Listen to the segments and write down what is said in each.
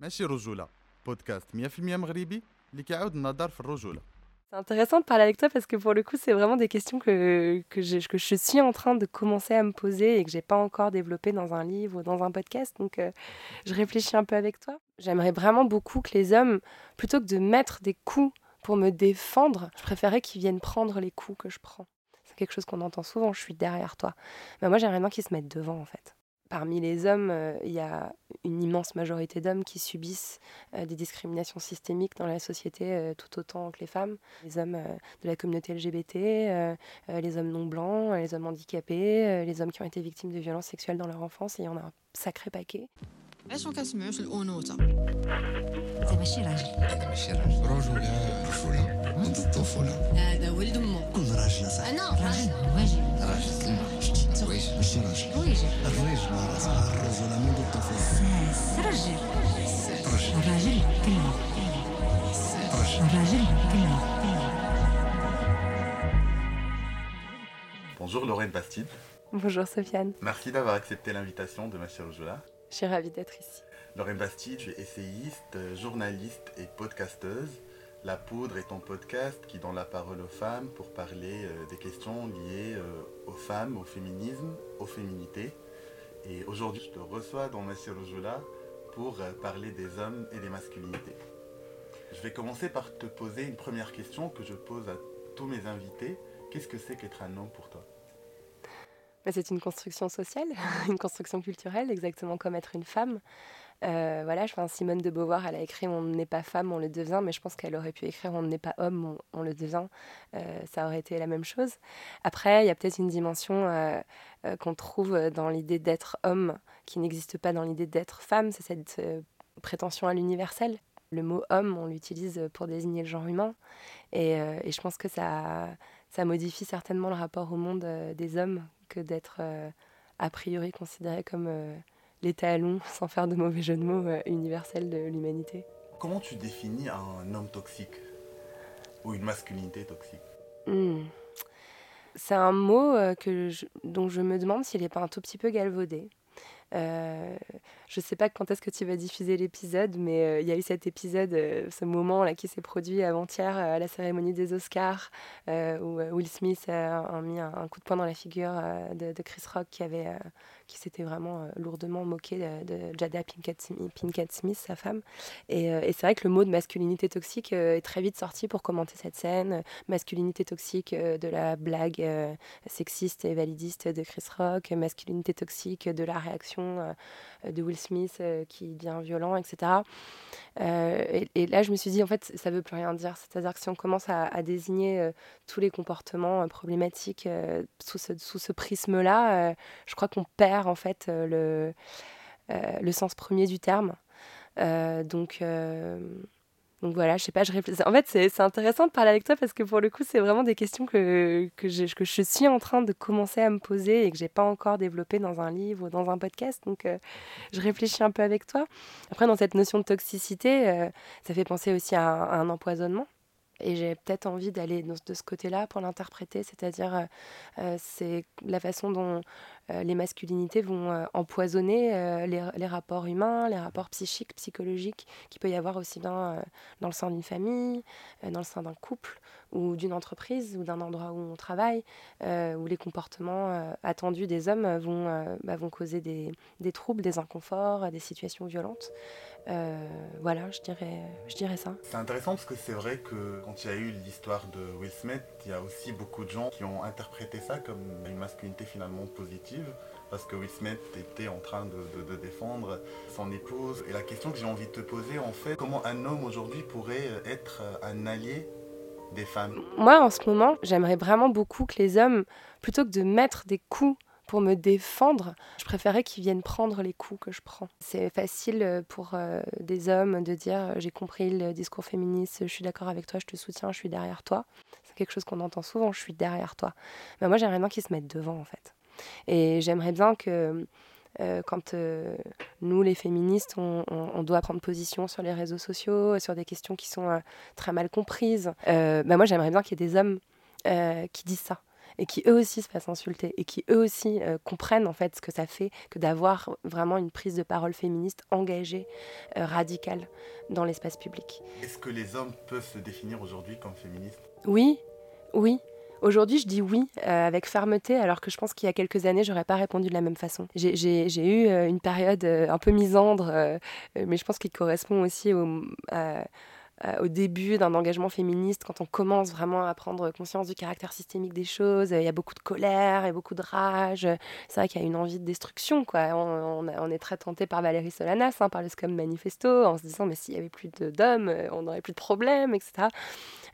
ماشي رجولة بودكاست 100% مغربي اللي كيعاود النظر في الرجولة C'est intéressant de parler avec toi parce que pour le coup, c'est vraiment des questions que, que, je, que je suis en train de commencer à me poser et que j'ai pas encore développé dans un livre ou dans un podcast. Donc, euh, je réfléchis un peu avec toi. J'aimerais vraiment beaucoup que les hommes, plutôt que de mettre des coups pour me défendre, je préférais qu'ils viennent prendre les coups que je prends. C'est quelque chose qu'on entend souvent, je suis derrière toi. Mais moi, j'aimerais bien qu'ils se mettent devant, en fait. Parmi les hommes, euh, il y a une immense majorité d'hommes qui subissent euh, des discriminations systémiques dans la société euh, tout autant que les femmes. Les hommes de la communauté LGBT, les hommes non blancs, les hommes handicapés, les hommes qui ont été victimes de violences sexuelles dans leur enfance, il y en a un sacré paquet. ايش ما كتسمعوش الانوثه انت ماشي راجل انا ماشي راجل رجولة رجولة منذ الطفولة هذا ولد امه كل راجل صح انا راجل واجب راجل كلمة شتي زويج ماشي راجل واجب الرجل راسها الرجولة منذ الطفولة ساس راجل الراجل كلمة الراجل كلمة Bonjour Lorraine Bastide, Bonjour Sofiane, merci d'avoir accepté l'invitation de Machia Rujula. je suis ravie d'être ici. Lorraine Bastide, je suis essayiste, journaliste et podcasteuse. La Poudre est ton podcast qui donne la parole aux femmes pour parler euh, des questions liées euh, aux femmes, au féminisme, aux féminités. Et aujourd'hui, je te reçois dans Machia Rujula pour euh, parler des hommes et des masculinités. Je vais commencer par te poser une première question que je pose à tous mes invités. Qu'est-ce que c'est qu'être un homme pour toi? C'est une construction sociale, une construction culturelle, exactement comme être une femme. Euh, voilà, je Simone de Beauvoir, elle a écrit On n'est pas femme, on le devient, mais je pense qu'elle aurait pu écrire On n'est pas homme, on, le devient. Euh, ça aurait été la même chose. Après, il y a peut-être une dimension euh, qu'on trouve dans l'idée d'être homme qui n'existe pas dans l'idée d'être femme, c'est cette prétention à l'universel. Le mot homme, on l'utilise pour désigner le genre humain, et, je pense que ça, modifie certainement le rapport au monde des hommes que d'être euh, a priori considéré comme euh, l'étalon, sans faire de mauvais jeu de mots, euh, universel de l'humanité. Comment tu définis un homme toxique ou une masculinité toxique? Hmm. C'est un mot que je- dont je me demande s'il n'est pas un tout petit peu galvaudé. Euh, je sais pas quand est-ce que tu vas diffuser l'épisode, mais euh, il y a eu cet épisode, euh, ce moment là qui s'est produit avant-hier euh, à la cérémonie des Oscars, où Will Smith a, a mis un, coup de poing dans la figure de, Chris Rock qui avait, qui s'était vraiment euh, lourdement moqué de, Jada Pinkett, Smith- sa femme. Et, euh, et c'est vrai que le mot de masculinité toxique euh, est très vite sorti pour commenter cette scène. Masculinité toxique de la blague sexiste et validiste de Chris Rock, masculinité toxique de la réaction de Will Smith qui devient violent, etc. Et, là, je me suis dit, en fait, ça veut plus rien dire. C'est-à-dire que si on commence à, désigner tous les comportements problématiques sous ce, sous ce prisme-là, je crois qu'on perd en fait euh, le, euh, le sens premier du terme. Euh, donc, donc voilà, je sais pas, je réfléchis. En fait, c'est intéressant de parler avec toi parce que pour le coup, c'est vraiment des questions que, que, j'ai- que je suis en train de commencer à me poser et que j'ai pas encore développé dans un livre ou dans un podcast. Donc, je réfléchis un peu avec toi. Après, dans cette notion de toxicité, ça fait penser aussi à, un- empoisonnement. Et j'ai peut-être envie d'aller de ce côté-là pour l'interpréter, c'est-à-dire c'est la façon dont les masculinités vont euh, empoisonner euh, les, rapports humains, les rapports psychiques, psychologiques, qu'il peut y avoir aussi bien euh, dans le sein d'une famille, euh, dans le sein d'un couple ou d'une entreprise ou d'un endroit où on travaille, euh, où les comportements euh, attendus des hommes euh, vont, euh, bah, causer des, troubles, des inconforts, euh, des situations violentes. Euh, voilà, je dirais, je dirais ça. C'est intéressant parce que c'est vrai que quand il y a eu l'histoire de Will Smith, il y a aussi beaucoup de gens qui ont interprété ça comme une masculinité finalement positive. Parce que Will Smith était en train de, défendre son épouse. Et la question que j'ai envie de te poser, en fait, comment un homme aujourd'hui pourrait être un allié des femmes? Moi, en ce moment, j'aimerais vraiment beaucoup que les hommes, plutôt que de mettre des coups pour me défendre, je préférais qu'ils viennent prendre les coups que je prends. C'est facile euh, pour euh, des hommes de dire euh, j'ai compris le discours féministe, je suis d'accord avec toi, je te soutiens, je suis derrière toi. C'est quelque chose qu'on entend souvent, je suis derrière toi. Mais moi, j'aimerais bien qu'ils se mettent devant, en fait. Et j'aimerais bien que euh, quand euh, nous, les féministes, on, on- on doit prendre position sur les réseaux sociaux, sur des questions qui sont euh, très mal comprises, bah moi, j'aimerais bien qu'il y ait des hommes qui disent ça et qui eux aussi se fassent insulter et qui eux aussi euh, comprennent en fait ce que ça fait que d'avoir vraiment une prise de parole féministe engagée, euh, radicale dans l'espace public. Est-ce que les hommes peuvent se définir aujourd'hui comme féministes? Oui, oui. Aujourd'hui, je dis oui euh, avec fermeté, alors que je pense qu'il y a quelques années, j'aurais pas répondu de la même façon. J'ai- eu euh, une période euh, un peu misandre, mais je pense qu'il correspond aussi au, à- au début d'un engagement féministe, quand on commence vraiment à prendre conscience du caractère systémique des choses. euh, Il y a beaucoup de colère et beaucoup de rage. euh, C'est vrai qu'il y a une envie de destruction. On, a- est très tenté par Valérie Solanas, hein, par le Scum Manifesto, en se disant mais s'il y avait plus d'hommes, euh, on n'aurait plus de problèmes, etc.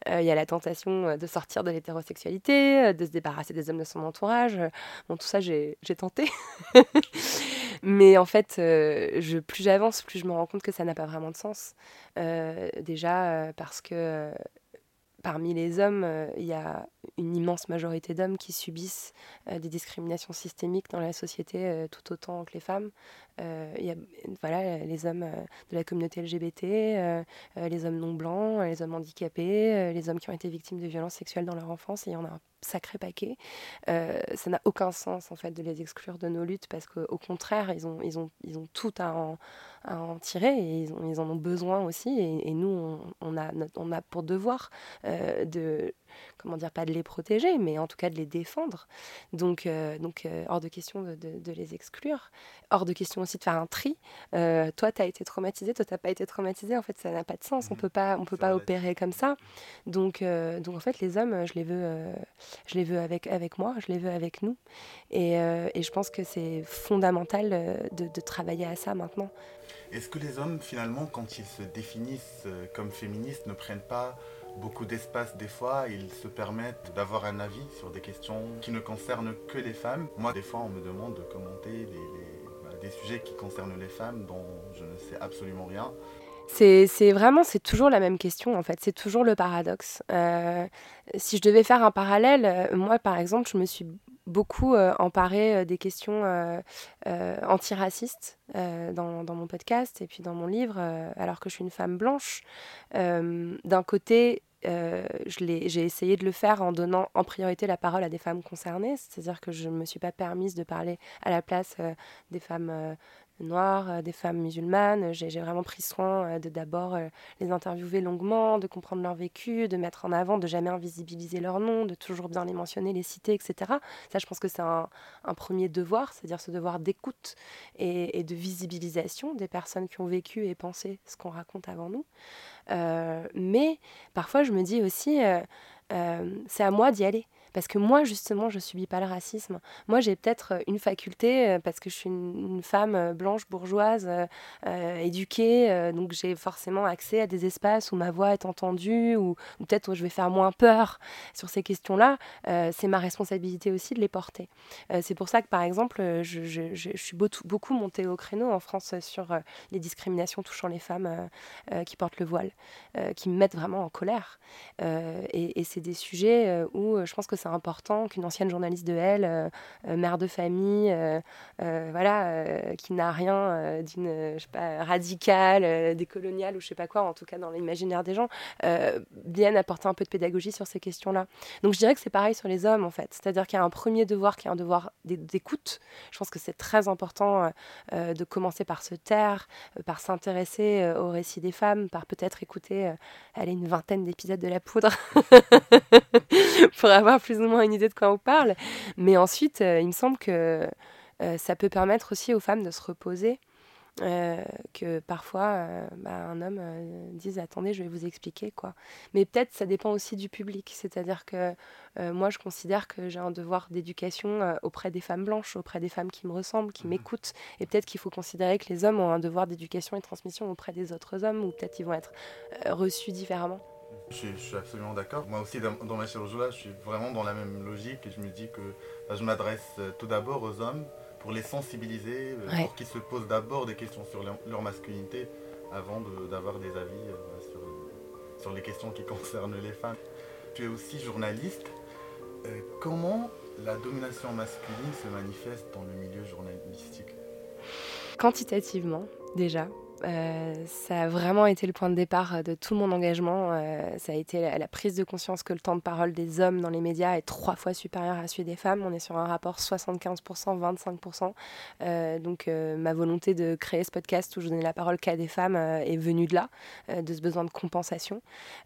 Euh, Il y a la tentation euh, de sortir de l'hétérosexualité, euh, de se débarrasser des hommes de son entourage. Euh, Bon, tout ça, j'ai tenté. Mais en fait, euh, plus j'avance, plus je me rends compte que ça n'a pas vraiment de sens. Euh, déjà euh, parce que parmi les hommes, il y a une immense majorité d'hommes qui subissent des discriminations systémiques dans la société tout autant que les femmes. Euh, il y a voilà, les hommes euh, de la communauté LGBT, euh, les hommes non blancs, les hommes handicapés, les hommes qui ont été victimes de violences sexuelles dans leur enfance, il y en a un sacré paquet. Ça n'a aucun sens en fait de les exclure de nos luttes parce qu'au contraire, ils ont, ils, ont, ils ont tout à en, à en tirer et ils, ont- ils en ont besoin aussi. Et, nous, on, a, on a pour devoir de, comment dire, pas de les protéger, mais en tout cas de les défendre. Donc, euh, donc euh, hors de question de, de- de les exclure. Hors de question aussi de faire un tri. Euh, toi, tu as été traumatisé, toi, tu pas été traumatisé. En fait, ça n'a pas de sens. On Mhm. peut pas, on peut pas opérer comme ça. Donc, donc en fait, les hommes, je les veux, je les veux avec, avec moi, je les veux avec nous. Et, et je pense que c'est fondamental de, de travailler à ça maintenant. Est-ce que les hommes, finalement, quand ils se définissent comme féministes, ne prennent pas beaucoup d'espace des fois Ils se permettent d'avoir un avis sur des questions qui ne concernent que les femmes Moi, des fois, on me demande de commenter bah, des sujets qui concernent les femmes dont je ne sais absolument rien. C'est c'est vraiment, c'est toujours la même question en fait, c'est toujours le paradoxe. Euh, si je devais faire un parallèle, euh, moi par exemple, je me suis beaucoup euh, emparée euh, des questions euh, euh, antiracistes dans, dans mon podcast et puis dans mon livre, alors que je suis une femme blanche. D'un côté, j'ai essayé de le faire en donnant en priorité la parole à des femmes concernées, c'est-à-dire que je ne me suis pas permise de parler à la place des femmes noires, euh, des femmes musulmanes. J'ai vraiment pris soin euh, de d'abord euh, les interviewer longuement, de comprendre leur vécu, de mettre en avant, de jamais invisibiliser leur nom, de toujours bien les mentionner, les citer, etc. Ça, je pense que c'est un, premier devoir, c'est-à-dire ce devoir d'écoute et, de visibilisation des personnes qui ont vécu et pensé ce qu'on raconte avant nous. Mais parfois, je me dis aussi, c'est à moi d'y aller. Parce que moi, justement, je subis pas le racisme. Moi, j'ai peut-être euh, une faculté, euh, parce que je suis une, femme euh, blanche, bourgeoise, éduquée, donc j'ai forcément accès à des espaces où ma voix est entendue, ou, peut-être où je vais faire moins peur sur ces questions-là. C'est ma responsabilité aussi de les porter. C'est pour ça que, par exemple, je, suis beaucoup, montée au créneau en France sur les discriminations touchant les femmes qui portent le voile, qui me mettent vraiment en colère. Et et c'est des sujets où je pense que c'est important qu'une ancienne journaliste de Elle, euh, euh, mère de famille, euh, voilà, qui n'a rien d'une, je sais pas, radicale, décoloniale ou je sais pas quoi, en tout cas dans l'imaginaire des gens, euh, vienne apporter un peu de pédagogie sur ces questions-là. Donc je dirais que c'est pareil sur les hommes en fait, c'est-à-dire qu'il y a un premier devoir qui est un devoir d'é- d'écoute. Je pense que c'est très important de commencer par se taire, par s'intéresser au récit des femmes, par peut-être écouter allez, une vingtaine d'épisodes de La Poudre pour avoir plus ou moins une idée de quoi on parle. Mais ensuite, euh, il me semble que euh, ça peut permettre aussi aux femmes de se reposer. euh, que parfois euh, bah, un homme euh, dise attendez je vais vous expliquer quoi mais peut-être ça dépend aussi du public c'est-à-dire que moi je considère que j'ai un devoir d'éducation auprès des femmes blanches auprès des femmes qui me ressemblent qui Mhm. m'écoutent et peut-être qu'il faut considérer que les hommes ont un devoir d'éducation et de transmission auprès des autres hommes ou peut-être ils vont être reçus différemment Je, suis- je suis absolument d'accord. Moi aussi, dans, dans ma chirurgie, là, je suis vraiment dans la même logique et je me dis que bah, je m'adresse euh, tout d'abord aux hommes pour les sensibiliser, euh, Ouais. pour qu'ils se posent d'abord des questions sur leur, leur masculinité avant de- d'avoir des avis euh, sur, sur les questions qui concernent les femmes. Tu es aussi journaliste. Euh, comment la domination masculine se manifeste dans le milieu journalistique? Quantitativement déjà Euh, ça a vraiment été le point de départ de tout mon engagement. Euh, ça a été la, prise de conscience que le temps de parole des hommes dans les médias est trois fois supérieur à celui des femmes. On est sur un rapport 75%, 25%. Euh, donc euh, ma volonté de créer ce podcast où je donnais la parole qu'à des femmes euh, est venue de là, euh, de ce besoin de compensation.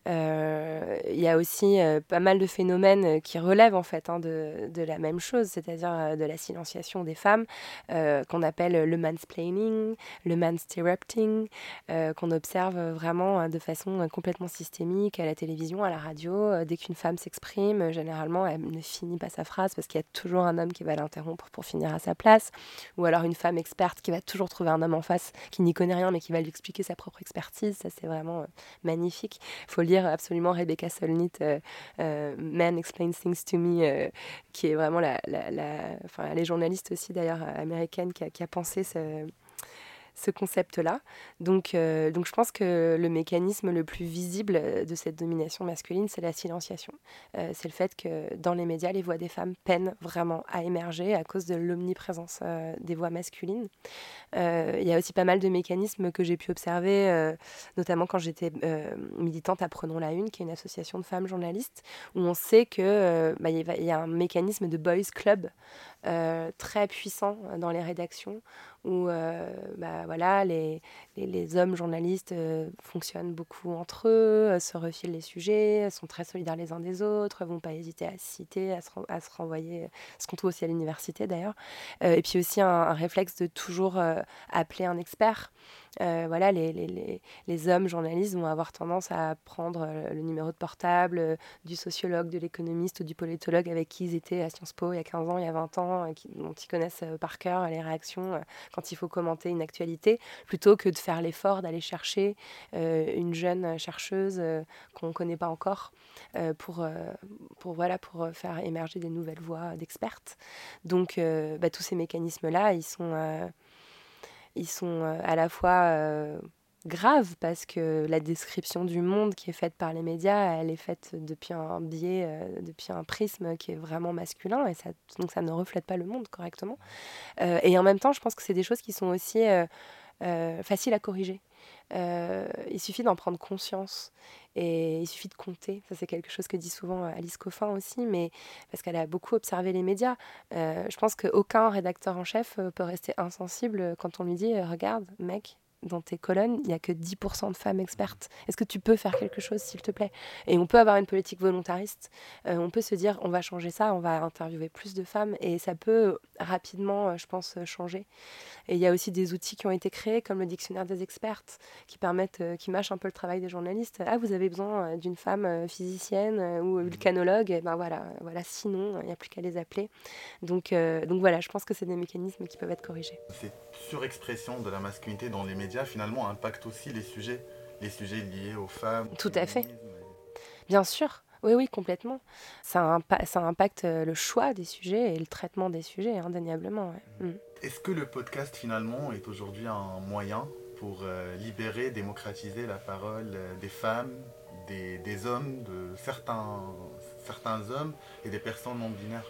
Euh, Il y a aussi euh, pas mal de phénomènes euh, qui relèvent en fait hein, de, la même chose, c'est-à-dire euh, de la silenciation des femmes, euh, qu'on appelle le mansplaining, le mansterrupting, euh, qu'on observe vraiment euh, de façon euh, complètement systémique à la télévision, à la radio. Dès qu'une femme s'exprime, généralement, elle ne finit pas sa phrase parce qu'il y a toujours un homme qui va l'interrompre pour finir à sa place. Ou alors une femme experte qui va toujours trouver un homme en face qui n'y connaît rien mais qui va lui expliquer sa propre expertise. Ça, c'est vraiment magnifique. Il faut lire absolument Rebecca Solnit, euh, euh, Man Explains Things to Me, qui est vraiment la, enfin, elle est journaliste aussi d'ailleurs américaine qui a, qui a pensé ce, ce concept-là. Donc, euh, donc je pense que le mécanisme le plus visible euh, de cette domination masculine, c'est la silenciation. Euh, c'est le fait que dans les médias, les voix des femmes peinent vraiment à émerger à cause de l'omniprésence des voix masculines. Il y a aussi pas mal de mécanismes que j'ai pu observer, notamment quand j'étais militante à Prenons la Une, qui est une association de femmes journalistes, où on sait que bah, y a un mécanisme de boys club euh, très puissant dans les rédactions où euh, bah, voilà, les, les, hommes journalistes euh, fonctionnent beaucoup entre eux, euh, se refilent les sujets, sont très solidaires les uns des autres, vont pas hésiter à se citer, à se, à se renvoyer, ce qu'on trouve aussi à l'université d'ailleurs. Euh, et puis aussi un, réflexe de toujours euh, appeler un expert. Euh, voilà, les, les, les, hommes journalistes vont avoir tendance à prendre euh, le numéro de portable euh, du sociologue, de l'économiste ou du politologue avec qui ils étaient à Sciences Po il y a 15 ans, il y a 20 ans, qui, dont ils connaissent par cœur les réactions quand il faut commenter une actualité, plutôt que de faire l'effort d'aller chercher une jeune chercheuse qu'on ne connaît pas encore pour, pour, voilà, pour faire émerger des nouvelles voix d'expertes. Donc bah, tous ces mécanismes-là, ils sont, ils sont euh, à la fois euh, graves parce que la description du monde qui est faite par les médias, elle est faite depuis un biais, euh, depuis un prisme qui est vraiment masculin et ça, donc ça ne reflète pas le monde correctement. Et en même temps, je pense que c'est des choses qui sont aussi euh, faciles à corriger. Euh, il suffit d'en prendre conscience et il suffit de compter. Ça, c'est quelque chose que dit souvent euh, Alice Coffin aussi, mais parce qu'elle a beaucoup observé les médias. Je pense qu'aucun rédacteur en chef peut rester insensible quand on lui dit Regarde, mec, dans tes colonnes, il n'y a que 10% de femmes expertes. Est-ce que tu peux faire quelque chose, s'il te plaît? Et on peut avoir une politique volontariste. Euh, on peut se dire, on va changer ça, on va interviewer plus de femmes. Et ça peut rapidement, euh, je pense, changer. Et il y a aussi des outils qui ont été créés, comme le dictionnaire des expertes, qui permettent, euh, qui mâchent un peu le travail des journalistes. Ah, vous avez besoin d'une femme physicienne ou vulcanologue? Et ben voilà, voilà. Sinon, il n'y a plus qu'à les appeler. Donc, euh, donc voilà, je pense que c'est des mécanismes qui peuvent être corrigés. Cette surexpression de la masculinité dans les médias finalement impacte aussi les sujets, les sujets liés aux femmes. Tout à fait. Bien sûr, oui, oui, complètement. Ça, impa- ça impacte euh, le choix des sujets et le traitement des sujets, indéniablement. ouais. Mm. Est-ce que le podcast finalement est aujourd'hui un moyen pour euh, libérer, démocratiser la parole euh, des femmes, des, des hommes, de certains, certains hommes et des personnes non binaires?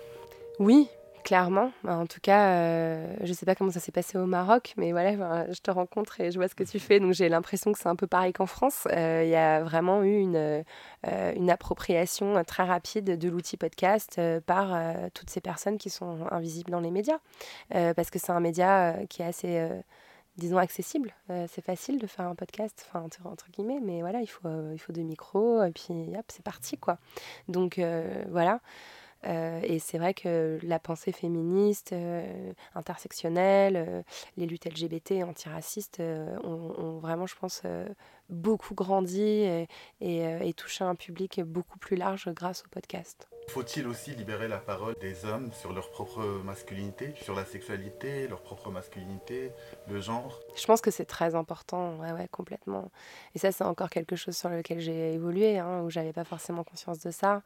Oui, clairement. Bah, En tout cas, euh, je ne sais pas comment ça s'est passé au Maroc, mais voilà, je te rencontre et je vois ce que tu fais. Donc j'ai l'impression que c'est un peu pareil qu'en France. Euh, Il y a vraiment eu une, euh, appropriation très rapide de l'outil podcast par toutes ces personnes qui sont invisibles dans les médias. Parce que c'est un média qui est assez... disons accessible. C'est facile de faire un podcast, enfin entre, guillemets, mais voilà, il faut, il faut deux micros et puis hop, c'est parti quoi. Donc voilà. Euh, et c'est vrai que la pensée féministe, euh, intersectionnelle, euh, les luttes LGBT, antiracistes ont, vraiment, je pense, beaucoup grandi et, et, euh, et touché un public beaucoup plus large grâce au podcast. Faut-il aussi libérer la parole des hommes sur leur propre masculinité, sur la sexualité, leur propre masculinité, le genre? Je pense que c'est très important, ouais, ouais, complètement. Et ça, c'est encore quelque chose sur lequel j'ai évolué, hein, où j'avais pas forcément conscience de ça,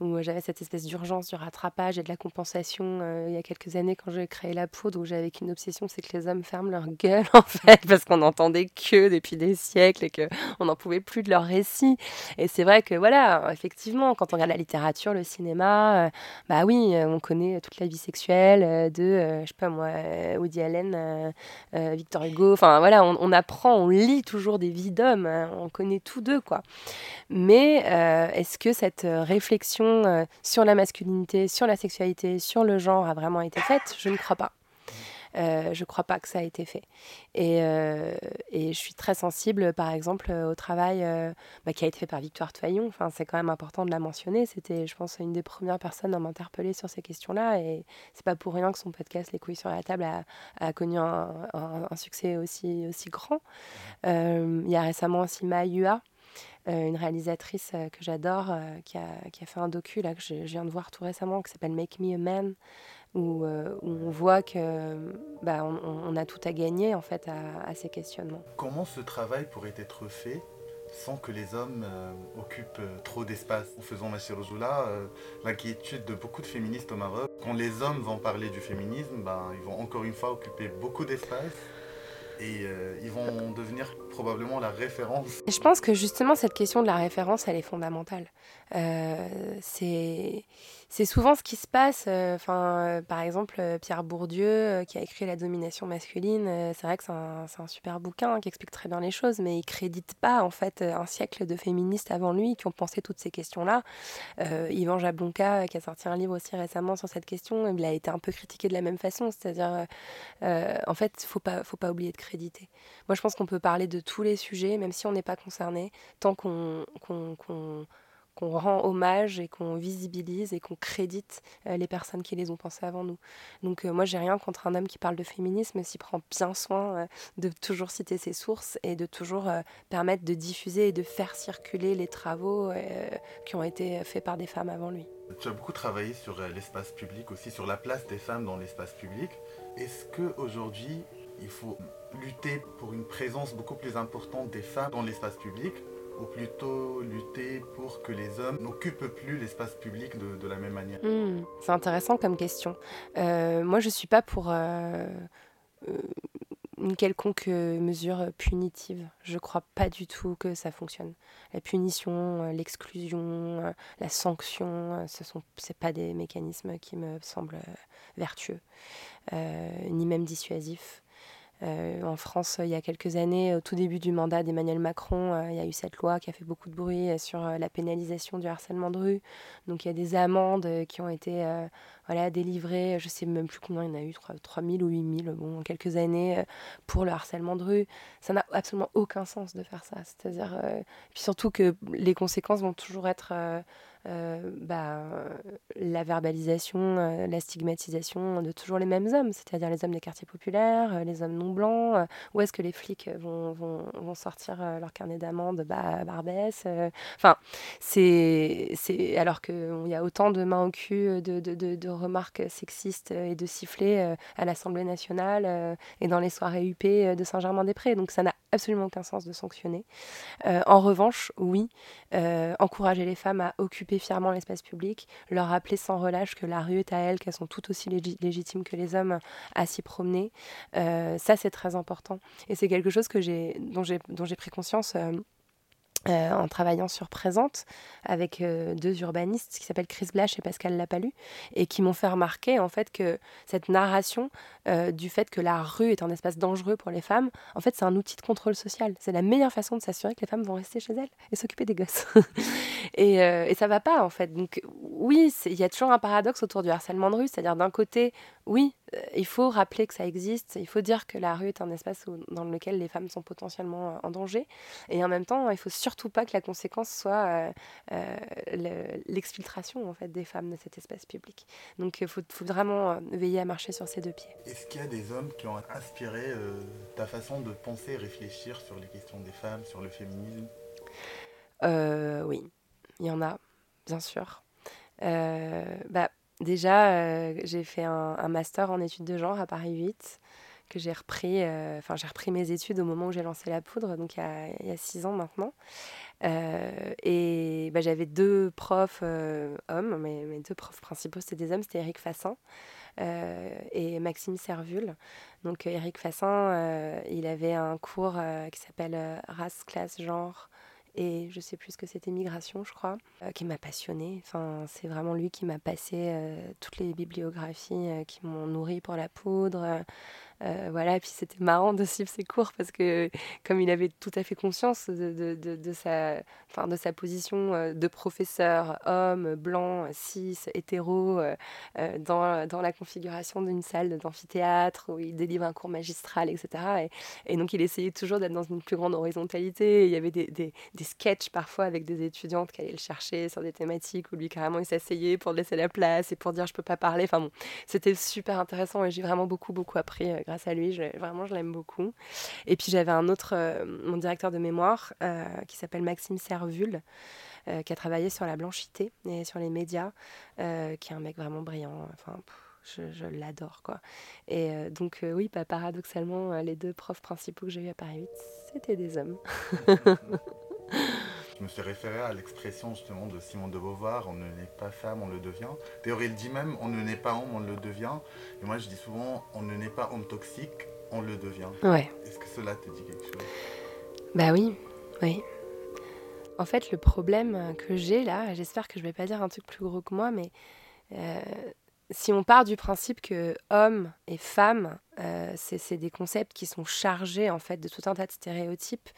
où j'avais cette espèce d'urgence du rattrapage et de la compensation euh, il y a quelques années quand j'ai créé la poudre, où j'avais qu'une obsession, c'est que les hommes ferment leur gueule, en fait, parce qu'on n'entendait que depuis des siècles et que on n'en pouvait plus de leurs récits. Et c'est vrai que, voilà, effectivement, quand on regarde la littérature, le cinéma, euh, bah oui, euh, on connaît toute la vie sexuelle euh, de, euh, je sais pas moi, Woody Allen, Victor Hugo. Enfin, voilà, on, apprend, on lit toujours des vies d'hommes, hein, on connaît tous deux, quoi. Mais est-ce que cette réflexion sur la masculinité, sur la sexualité, sur le genre a vraiment été faite? Je ne crois pas. Euh, je ne crois pas que ça a été fait. Et, euh, et je suis très sensible, par exemple, euh, au travail bah, qui a été fait par Victoire Toyon. Enfin, c'est quand même important de la mentionner. C'était, je pense, une des premières personnes à m'interpeller sur ces questions-là. Et c'est pas pour rien que son podcast Les couilles sur la table a, a connu un, un- un succès aussi, aussi grand. Il y a récemment aussi Maïua. euh, une réalisatrice euh, que j'adore, euh, qui, a, qui a fait un docu là, que je, je viens de voir tout récemment, qui s'appelle Make Me a Man, où, euh, où on voit que bah, on, a tout à gagner en fait à, ces questionnements. Comment ce travail pourrait être fait sans que les hommes euh, occupent euh, trop d'espace? En faisant Machirozoula, euh, l'inquiétude de beaucoup de féministes au Maroc, quand les hommes vont parler du féminisme, ben, ils vont encore une fois occuper beaucoup d'espace et ils vont devenir probablement la référence. Je pense que justement cette question de la référence, elle est fondamentale. Euh, c'est souvent ce qui se passe. euh, Enfin, euh, par exemple, Pierre Bourdieu, qui a écrit La domination masculine, c'est vrai que c'est un, super bouquin hein, qui explique très bien les choses, mais il crédite pas en fait un siècle de féministes avant lui qui ont pensé toutes ces questions-là. Yvan Jablonka, qui a sorti un livre aussi récemment sur cette question, il a été un peu critiqué de la même façon, c'est-à-dire, en fait, faut pas, faut pas oublier de créditer. Moi, je pense qu'on peut parler de tous les sujets, même si on n'est pas concerné, tant qu'on rend hommage et qu'on visibilise et qu'on crédite euh, les personnes qui les ont pensées avant nous. Donc euh, moi, j'ai rien contre un homme qui parle de féminisme s'il prend bien soin euh, de toujours citer ses sources et de toujours permettre de diffuser et de faire circuler les travaux qui ont été faits par des femmes avant lui. Tu as beaucoup travaillé sur l'espace public aussi, sur la place des femmes dans l'espace public. Est-ce qu'aujourd'hui, il faut lutter pour une présence beaucoup plus importante des femmes dans l'espace public ou plutôt lutter pour que les hommes n'occupent plus l'espace public de, la même manière Hmm, c'est intéressant comme question. Euh, moi, je suis pas pour euh, euh, une quelconque mesure punitive. Je crois pas du tout que ça fonctionne. La punition, l'exclusion, la sanction, ce sont c'est pas des mécanismes qui me semblent vertueux, ni même dissuasifs. Euh, en France, il y a quelques années, au tout début du mandat d'Emmanuel Macron, euh, il y a eu cette loi qui a fait beaucoup de bruit euh, sur la pénalisation du harcèlement de rue. Donc il y a des amendes qui ont été voilà, délivrées, je sais même plus combien il y en a eu, 3, 000 ou 8 000 bon, en quelques années, pour le harcèlement de rue. Ça n'a absolument aucun sens de faire ça. C'est-à-dire, puis surtout que les conséquences vont toujours être bah, euh, la verbalisation, euh, la stigmatisation de toujours les mêmes hommes, c'est-à-dire les hommes des quartiers populaires, euh, les hommes non blancs. où est-ce que les flics vont, sortir leur carnet d'amende bah, Barbès Enfin, c'est, alors qu'il y a autant de mains au cul, de, remarques sexistes et de sifflets à l'Assemblée nationale et dans les soirées UP de Saint-Germain-des-Prés. Donc ça n'a absolument aucun sens de sanctionner. En revanche, oui, encourager les femmes à occuper fièrement l'espace public, leur rappeler sans relâche que la rue est à elles, qu'elles sont toutes aussi légi- légitimes que les hommes à s'y promener. Euh, ça, c'est très important. Et c'est quelque chose que dont j'ai pris conscience. euh, euh, en travaillant sur Présente avec euh, deux urbanistes qui s'appellent Chris Blash et Pascal Lapalu et qui m'ont fait remarquer en fait que cette narration euh, du fait que la rue est un espace dangereux pour les femmes, en fait c'est un outil de contrôle social. C'est la meilleure façon de s'assurer que les femmes vont rester chez elles et s'occuper des gosses. et, et ça va pas en fait. Donc oui, il y a toujours un paradoxe autour du harcèlement de rue, c'est-à-dire d'un côté, oui, euh, il faut rappeler que ça existe, il faut dire que la rue est un espace où- dans lequel les femmes sont potentiellement euh, en danger, et en même temps, il faut surtout pas que la conséquence soit euh, euh, le- l'exfiltration en fait des femmes de cet espace public. Donc il faut, faut vraiment veiller à marcher sur ses deux pieds. Est-ce qu'il y a des hommes qui ont inspiré euh, ta façon de penser et réfléchir sur les questions des femmes, sur le féminisme? Oui, il y en a, bien sûr. Bah, déjà, euh, j'ai fait un, master en études de genre à Paris 8 que j'ai repris, euh, enfin j'ai repris mes études au moment où j'ai lancé la poudre, donc il y a, six ans maintenant. Euh, et bah, j'avais deux profs hommes, mais mes deux profs principaux c'était des hommes, c'était Eric Fassin, et Maxime Servul. Donc Eric Fassin, il avait un cours qui s'appelle Race, classe, genre et je sais plus ce que c'était migration je crois qui m'a passionnée. C'est vraiment lui qui m'a passé toutes les bibliographies qui m'ont nourri pour la poudre euh, voilà, puis c'était marrant de suivre ses cours parce que comme il avait tout à fait conscience de, de, de, sa, enfin, de sa position euh, de professeur, homme, blanc, cis, hétéro, euh, dans, dans, la configuration d'une salle d'amphithéâtre où il délivre un cours magistral, etc. Et, donc il essayait toujours d'être dans une plus grande horizontalité. Il y avait des, des, des sketchs parfois avec des étudiantes qui allaient le chercher sur des thématiques où lui carrément il s'asseyait pour laisser la place et pour dire je peux pas parler. Enfin bon, c'était super intéressant et j'ai vraiment beaucoup beaucoup appris grâce à lui. Vraiment, je l'aime beaucoup. Et puis j'avais un autre, euh, mon directeur de mémoire, euh, qui s'appelle Maxime Servul, euh, qui a travaillé sur la blanchité et sur les médias, qui est un mec vraiment brillant. Enfin, je, l'adore, quoi. Et donc, oui, bah, paradoxalement, les deux profs principaux que j'ai eu à Paris 8, c'était des hommes. Je me suis référé à l'expression justement de Simone de Beauvoir, on ne naît pas femme, on le devient. D'ailleurs, il dit même, on ne naît pas homme, on le devient. Et moi, je dis souvent, on ne naît pas homme toxique, on le devient. Ouais. Est-ce que cela te dit quelque chose? Bah oui, oui. En fait, le problème que j'ai là, j'espère que je vais pas dire un truc plus gros que moi, mais euh, si on part du principe que homme et femme, euh, c'est des concepts qui sont chargés en fait de tout un tas de stéréotypes.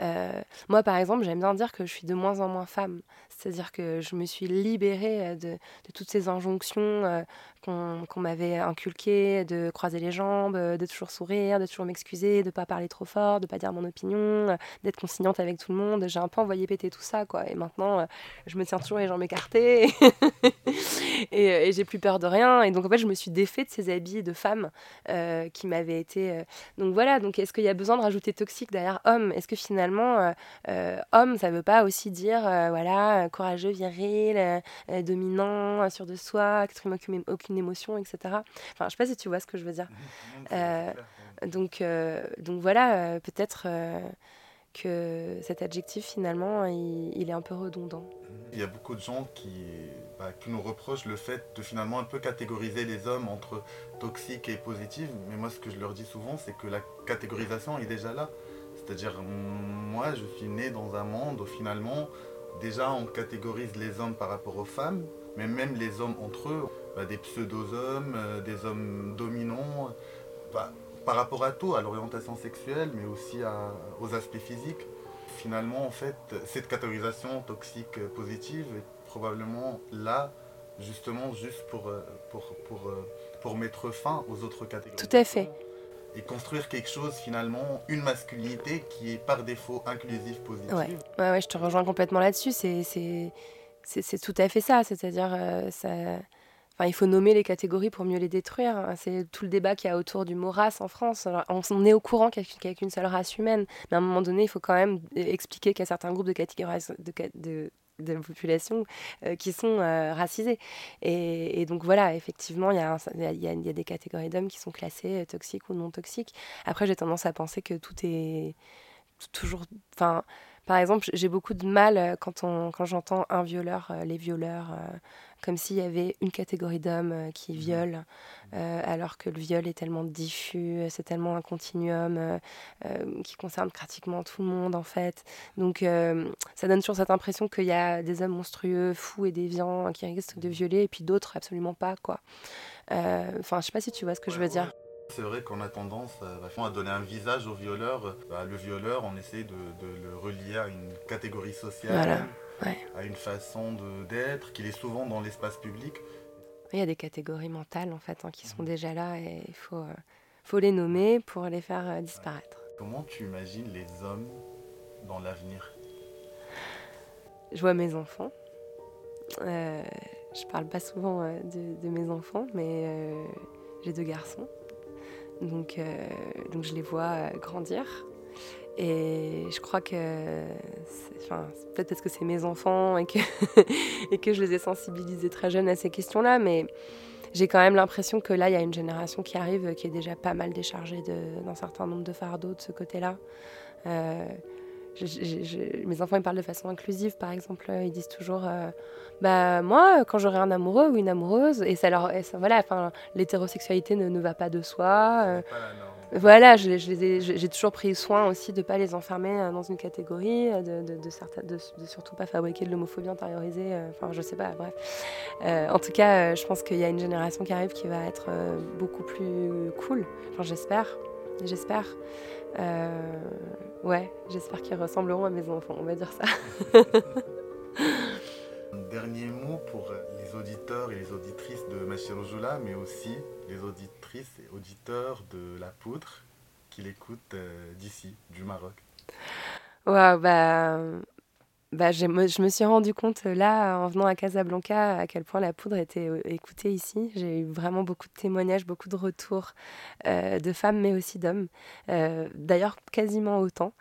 Euh, moi, par exemple, j'aime bien dire que je suis de moins en moins femme. C'est-à-dire que je me suis libérée euh, de, toutes ces injonctions qu'on m'avait inculquées, de croiser les jambes, de toujours sourire, de toujours m'excuser, de pas parler trop fort, de pas dire mon opinion, d'être consignante avec tout le monde. J'ai un peu envoyé péter tout ça, quoi. Et maintenant, je me tiens toujours les jambes écartées et, et j'ai plus peur de rien. Et donc, en fait, je me suis défait de ces habits de femme. Euh, qui m'avait été. Euh, donc voilà, donc est-ce qu'il y a besoin de rajouter toxique derrière homme? Est-ce que finalement, euh, homme, ça veut pas aussi dire, voilà, courageux, viril, dominant, sûr de soi, exprime aucune, aucune, émotion, etc. Enfin, je sais pas si tu vois ce que je veux dire. donc, donc voilà, peut-être que cet adjectif, finalement, il, est un peu redondant. Il y a beaucoup de gens qui, bah, qui nous reprochent le fait de finalement un peu catégoriser les hommes entre toxiques et positifs. Mais moi, ce que je leur dis souvent, c'est que la catégorisation est déjà là. C'est-à-dire, moi, je suis né dans un monde où finalement, déjà, on catégorise les hommes par rapport aux femmes, mais même les hommes entre eux, bah, des pseudo-hommes, euh, des hommes dominants. Bah, par rapport à tout, à l'orientation sexuelle, mais aussi aux aspects physiques. Finalement, en fait, cette catégorisation toxique positive est probablement là, justement, juste pour, euh, pour, pour, euh, pour mettre fin aux autres catégories. Tout à fait. Et construire quelque chose, finalement, une masculinité qui est par défaut inclusive, positive. Ouais, ouais, ouais je te rejoins complètement là-dessus. C'est tout à fait ça. C'est-à-dire, euh, ça il faut nommer les catégories pour mieux les détruire. Hein. C'est tout le débat qu'il y a autour du mot race en France. on est au courant qu'il n'y a qu'une seule race humaine, mais à un moment donné, il faut quand même expliquer qu'il y a certains groupes de catégories de, de, population euh, qui sont euh, racisés. Et, donc voilà, effectivement, il y, a y a, des catégories d'hommes qui sont classées euh, toxiques ou non toxiques. Après, j'ai tendance à penser que tout est toujours... Enfin, par exemple, j'ai beaucoup de mal quand, on, quand j'entends un violeur, les violeurs comme s'il y avait une catégorie d'hommes euh, qui mhm. violent, euh, alors que le viol est tellement diffus, c'est tellement un continuum euh, qui concerne pratiquement tout le monde en fait. Donc ça donne toujours cette impression qu'il y a des hommes monstrueux, fous et déviants qui risquent de violer, et puis d'autres absolument pas quoi. Enfin, je sais pas si tu vois ce que je veux dire. C'est vrai qu'on a tendance à, donner un visage au violeur. Bah, le violeur, on essaie de, de, le relier à une catégorie sociale. Voilà à une façon d'être, qu'il est souvent dans l'espace public. Il y a des catégories mentales en fait hein, qui sont mhm. déjà là et il faut, euh, faut les nommer pour les faire euh, disparaître. Comment tu imagines les hommes dans l'avenir? Je vois mes enfants. Euh, je parle pas souvent euh, de, de, mes enfants, mais j'ai deux garçons. Donc, donc je les vois grandir. Et je crois que, enfin, peut-être parce que c'est mes enfants et que, je les ai sensibilisés très jeunes à ces questions-là, mais j'ai quand même l'impression que là, il y a une génération qui arrive qui est déjà pas mal déchargée d'un certain nombre de fardeaux de ce côté-là. Euh, mes enfants ils parlent de façon inclusive, par exemple. Ils disent toujours, euh, bah moi, quand j'aurai un amoureux ou une amoureuse, et ça leur, ça- voilà, enfin, l'hétérosexualité ne, va pas de soi. euh. Voilà, j'ai toujours pris soin aussi de ne pas les enfermer euh, dans une catégorie, euh, de, de, de, surtout pas fabriquer de l'homophobie intériorisée. euh, Enfin, je sais pas, bref. En tout cas, je pense qu'il y a une génération qui arrive qui va être beaucoup plus cool. Enfin, j'espère. J'espère. Ouais, j'espère qu'ils ressembleront à mes enfants, on va dire ça. Dernier mot pour les auditeurs et les auditrices de Machirojula, mais aussi les auditrices et auditeurs de La Poudre qui l'écoutent euh, d'ici, du Maroc. Ouais, bah, bah, je me suis rendu compte euh, là, en venant à Casablanca, à quel point la poudre était euh, écoutée ici. J'ai eu vraiment beaucoup de témoignages, beaucoup de retours de femmes, mais aussi d'hommes. D'ailleurs, quasiment autant,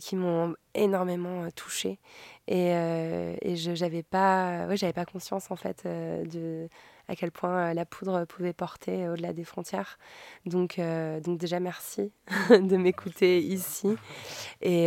qui m'ont énormément euh, touchée. Et, euh, et je n'avais pas, ouais, j'avais pas conscience en fait euh, de à quel point la poudre pouvait porter au-delà des frontières. Donc, donc déjà merci de m'écouter ici. Et,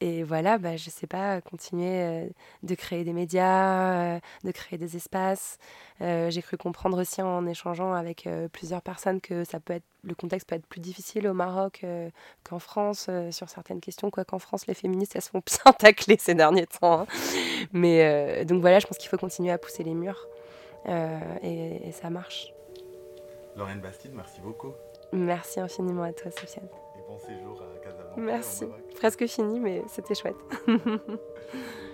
et voilà, bah, je sais pas, continuer de créer des médias, de créer des espaces. J'ai cru comprendre aussi en échangeant avec plusieurs personnes que ça peut être, le contexte peut être plus difficile au Maroc euh, qu'en France euh, sur certaines questions, quoi qu'en France, les féministes, elles se font bien tacler ces derniers temps. hein. Mais euh, donc voilà, je pense qu'il faut continuer à pousser les murs. Et, et ça marche. Lorraine Bastide, merci beaucoup. Merci infiniment à toi, Sofiane. Et bon séjour à Casablanca. Merci. Presque fini, mais c'était chouette.